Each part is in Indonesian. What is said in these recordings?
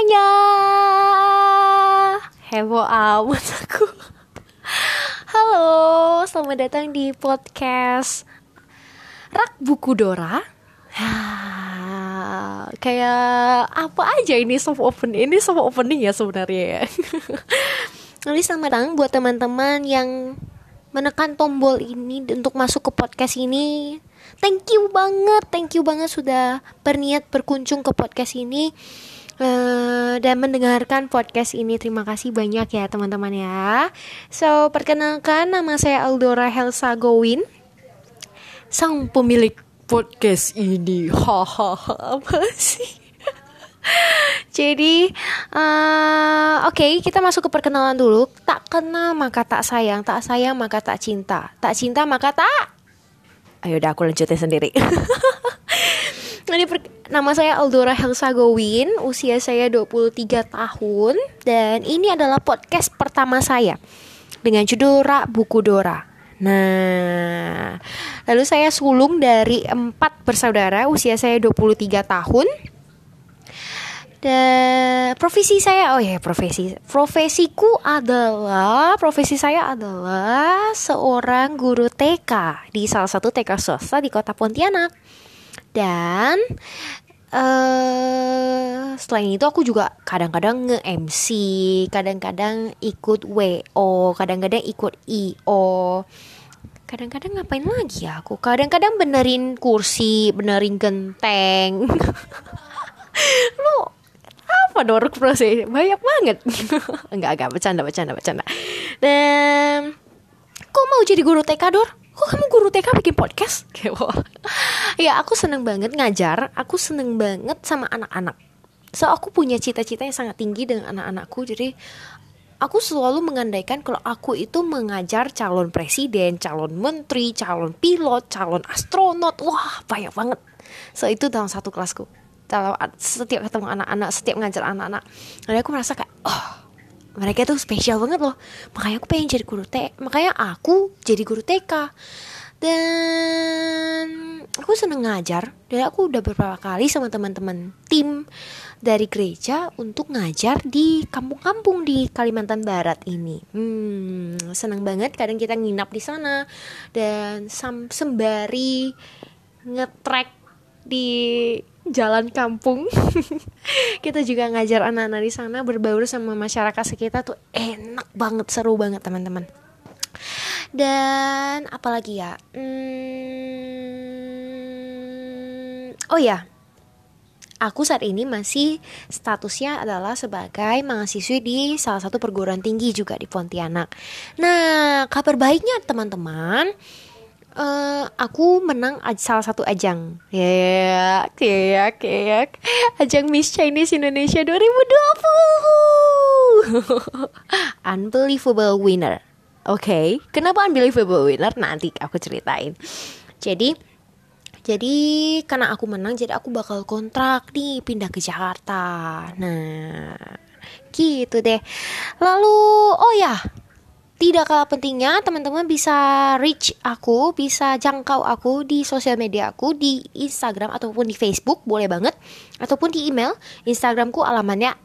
semuanya. Heboh amat aku. Halo, selamat datang di podcast Rak Buku Dora. Kayak apa aja ini soft open Ini soft opening ya sebenarnya ya. Nanti selamat datang buat teman-teman yang menekan tombol ini untuk masuk ke podcast ini. Thank you banget thank you banget sudah berniat berkunjung ke podcast ini dan mendengarkan podcast ini terima kasih banyak ya teman-teman ya so perkenalkan nama saya Aldora Helsa Gowin sang pemilik podcast ini hahaha apa sih jadi, uh, oke, okay, kita masuk ke perkenalan dulu. Tak kenal maka tak sayang, tak sayang maka tak cinta, tak cinta maka tak. Ayo udah aku lanjutin sendiri. Ini nama saya Aldora Helsa Gowin, usia saya 23 tahun dan ini adalah podcast pertama saya dengan judul Rak Buku Dora. Nah, lalu saya sulung dari empat bersaudara, usia saya 23 tahun dan profesi saya, oh ya profesi, profesiku adalah profesi saya adalah seorang guru TK di salah satu TK swasta di kota Pontianak. Dan uh, selain itu aku juga kadang-kadang nge-MC, kadang-kadang ikut WO, kadang-kadang ikut IO. Kadang-kadang ngapain lagi ya aku? Kadang-kadang benerin kursi, benerin genteng. Lu apa dorok proses banyak banget enggak enggak bercanda bercanda bercanda dan kok mau jadi guru TK dor kok kamu guru TK bikin podcast? Ya aku seneng banget ngajar. Aku seneng banget sama anak-anak. So aku punya cita-cita yang sangat tinggi dengan anak-anakku. Jadi aku selalu mengandaikan kalau aku itu mengajar calon presiden, calon menteri, calon pilot, calon astronot. Wah, banyak banget. So itu dalam satu kelasku. Setiap ketemu anak-anak setiap ngajar anak-anak. Aku merasa kayak oh mereka tuh spesial banget loh makanya aku pengen jadi guru TK makanya aku jadi guru TK dan aku seneng ngajar dan aku udah beberapa kali sama teman-teman tim dari gereja untuk ngajar di kampung-kampung di Kalimantan Barat ini. Hmm, seneng banget kadang kita nginap di sana dan sembari ngetrek di jalan kampung. Kita juga ngajar anak-anak di sana berbaur sama masyarakat sekitar tuh enak banget seru banget teman-teman. Dan apalagi ya? Hmm, oh ya aku saat ini masih statusnya adalah sebagai mahasiswi di salah satu perguruan tinggi juga di Pontianak. Nah, kabar baiknya teman-teman, uh, aku menang salah satu ajang. Ya kayak kayak ajang Miss Chinese Indonesia 2020 unbelievable winner. Oke okay. kenapa unbelievable winner? Nanti aku ceritain. Jadi jadi karena aku menang jadi aku bakal kontrak nih pindah ke Jakarta. Nah gitu deh. Lalu oh ya tidak kalah pentingnya teman-teman bisa reach aku, bisa jangkau aku di sosial media aku di Instagram ataupun di Facebook boleh banget ataupun di email Instagramku alamannya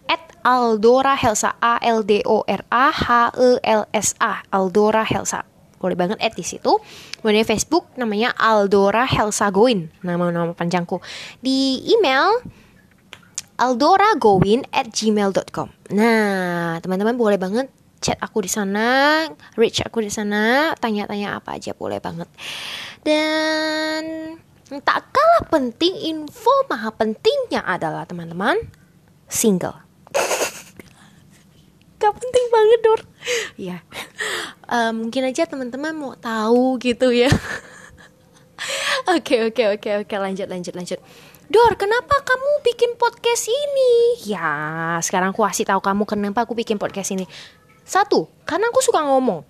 @aldora helsa a l d o r a h e l s a aldora helsa boleh banget add di situ. Kemudian Facebook namanya Aldora Helsa Goin, nama-nama panjangku. Di email aldoragowin at gmail.com Nah, teman-teman boleh banget chat aku di sana, reach aku di sana, tanya-tanya apa aja boleh banget. Dan tak kalah penting info maha pentingnya adalah teman-teman single. Gak penting banget dor. Ya, uh, mungkin aja teman-teman mau tahu gitu ya. Oke oke oke oke lanjut lanjut lanjut. Dor, kenapa kamu bikin podcast ini? Ya, sekarang aku kasih tahu kamu kenapa aku bikin podcast ini. Satu, karena aku suka ngomong.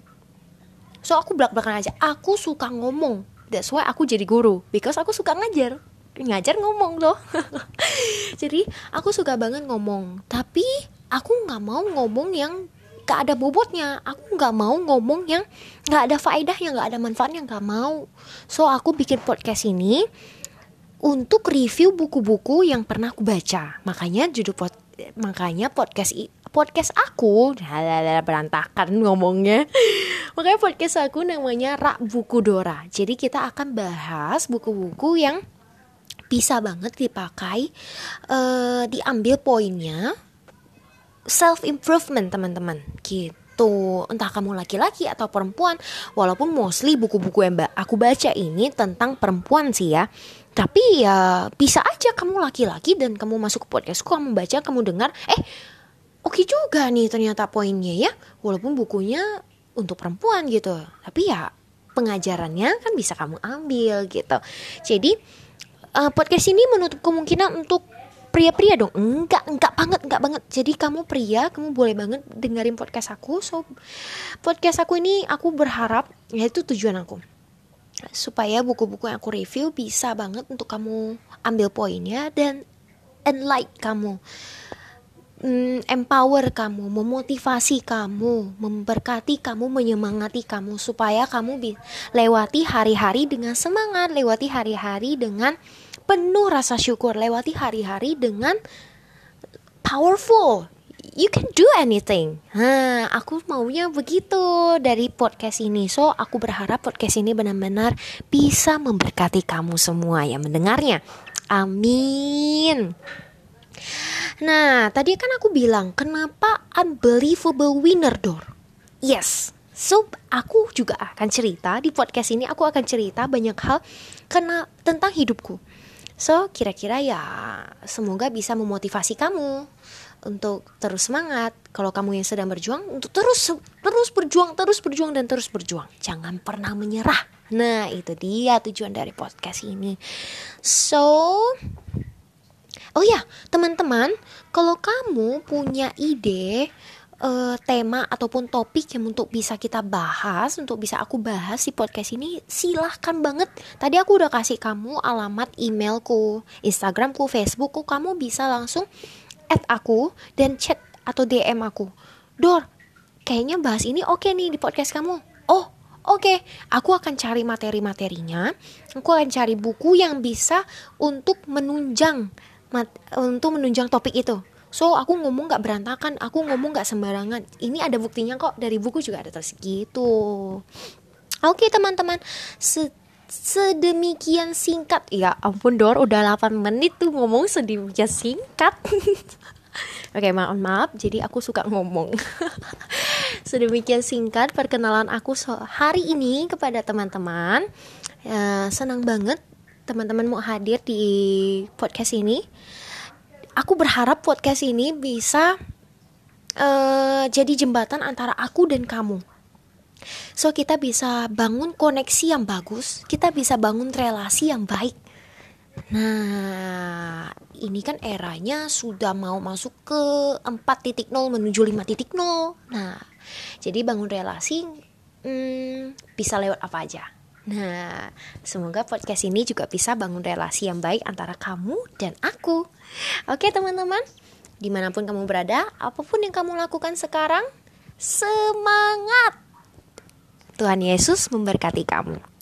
So aku belak-belakan aja. Aku suka ngomong. That's why aku jadi guru. Because aku suka ngajar. Ngajar ngomong loh. jadi aku suka banget ngomong. Tapi aku nggak mau ngomong yang gak ada bobotnya. Aku nggak mau ngomong yang gak ada faedah yang gak ada manfaatnya. Gak mau. So aku bikin podcast ini untuk review buku-buku yang pernah aku baca. Makanya judul pod makanya podcast podcast aku. Berantakan ngomongnya. Makanya podcast aku namanya rak buku Dora. Jadi kita akan bahas buku-buku yang bisa banget dipakai uh, diambil poinnya. Self improvement teman-teman. Gitu. Entah kamu laki-laki atau perempuan. Walaupun mostly buku-buku yang aku baca ini tentang perempuan sih ya. Tapi ya bisa aja kamu laki-laki dan kamu masuk ke podcastku kamu baca kamu dengar. Eh oke juga nih ternyata poinnya ya walaupun bukunya untuk perempuan gitu. Tapi ya pengajarannya kan bisa kamu ambil gitu. Jadi uh, podcast ini menutup kemungkinan untuk pria-pria dong. Enggak enggak banget enggak banget. Jadi kamu pria kamu boleh banget dengerin podcast aku. So podcast aku ini aku berharap ya itu tujuan aku. Supaya buku-buku yang aku review bisa banget untuk kamu ambil poinnya dan enlight kamu mm, empower kamu, memotivasi kamu, memberkati kamu, menyemangati kamu supaya kamu lewati hari-hari dengan semangat, lewati hari-hari dengan penuh rasa syukur, lewati hari-hari dengan powerful. You can do anything. Nah, aku maunya begitu dari podcast ini. So, aku berharap podcast ini benar-benar bisa memberkati kamu semua yang mendengarnya. Amin. Nah, tadi kan aku bilang kenapa unbelievable winner door. Yes. So, aku juga akan cerita di podcast ini aku akan cerita banyak hal kena tentang hidupku. So, kira-kira ya semoga bisa memotivasi kamu untuk terus semangat. Kalau kamu yang sedang berjuang untuk terus terus berjuang, terus berjuang dan terus berjuang. Jangan pernah menyerah. Nah, itu dia tujuan dari podcast ini. So, Oh ya, teman-teman, kalau kamu punya ide uh, tema ataupun topik yang untuk bisa kita bahas, untuk bisa aku bahas di podcast ini, silahkan banget. Tadi aku udah kasih kamu alamat emailku, Instagramku, Facebookku, kamu bisa langsung add aku dan chat atau DM aku. Dor, kayaknya bahas ini oke okay nih di podcast kamu. Oh, oke, okay, aku akan cari materi-materinya. Aku akan cari buku yang bisa untuk menunjang mat untuk menunjang topik itu. So aku ngomong gak berantakan aku ngomong gak sembarangan. Ini ada buktinya kok dari buku juga ada terus gitu oke teman-teman. Se sedemikian singkat. Ya ampun Dor udah 8 menit tuh ngomong sedemikian singkat. Oke maaf maaf. Jadi aku suka ngomong. Sedemikian singkat perkenalan aku hari ini kepada teman-teman. Uh, Senang banget teman-teman mau hadir di podcast ini. Aku berharap podcast ini bisa uh, jadi jembatan antara aku dan kamu. So kita bisa bangun koneksi yang bagus, kita bisa bangun relasi yang baik. Nah, ini kan eranya sudah mau masuk ke 4.0 menuju 5.0. Nah, jadi bangun relasi hmm, bisa lewat apa aja Nah, semoga podcast ini juga bisa bangun relasi yang baik antara kamu dan aku. Oke teman-teman, di mana pun kamu berada, apa pun yang kamu lakukan sekarang, semangat! Tuhan Yesus memberkati kamu.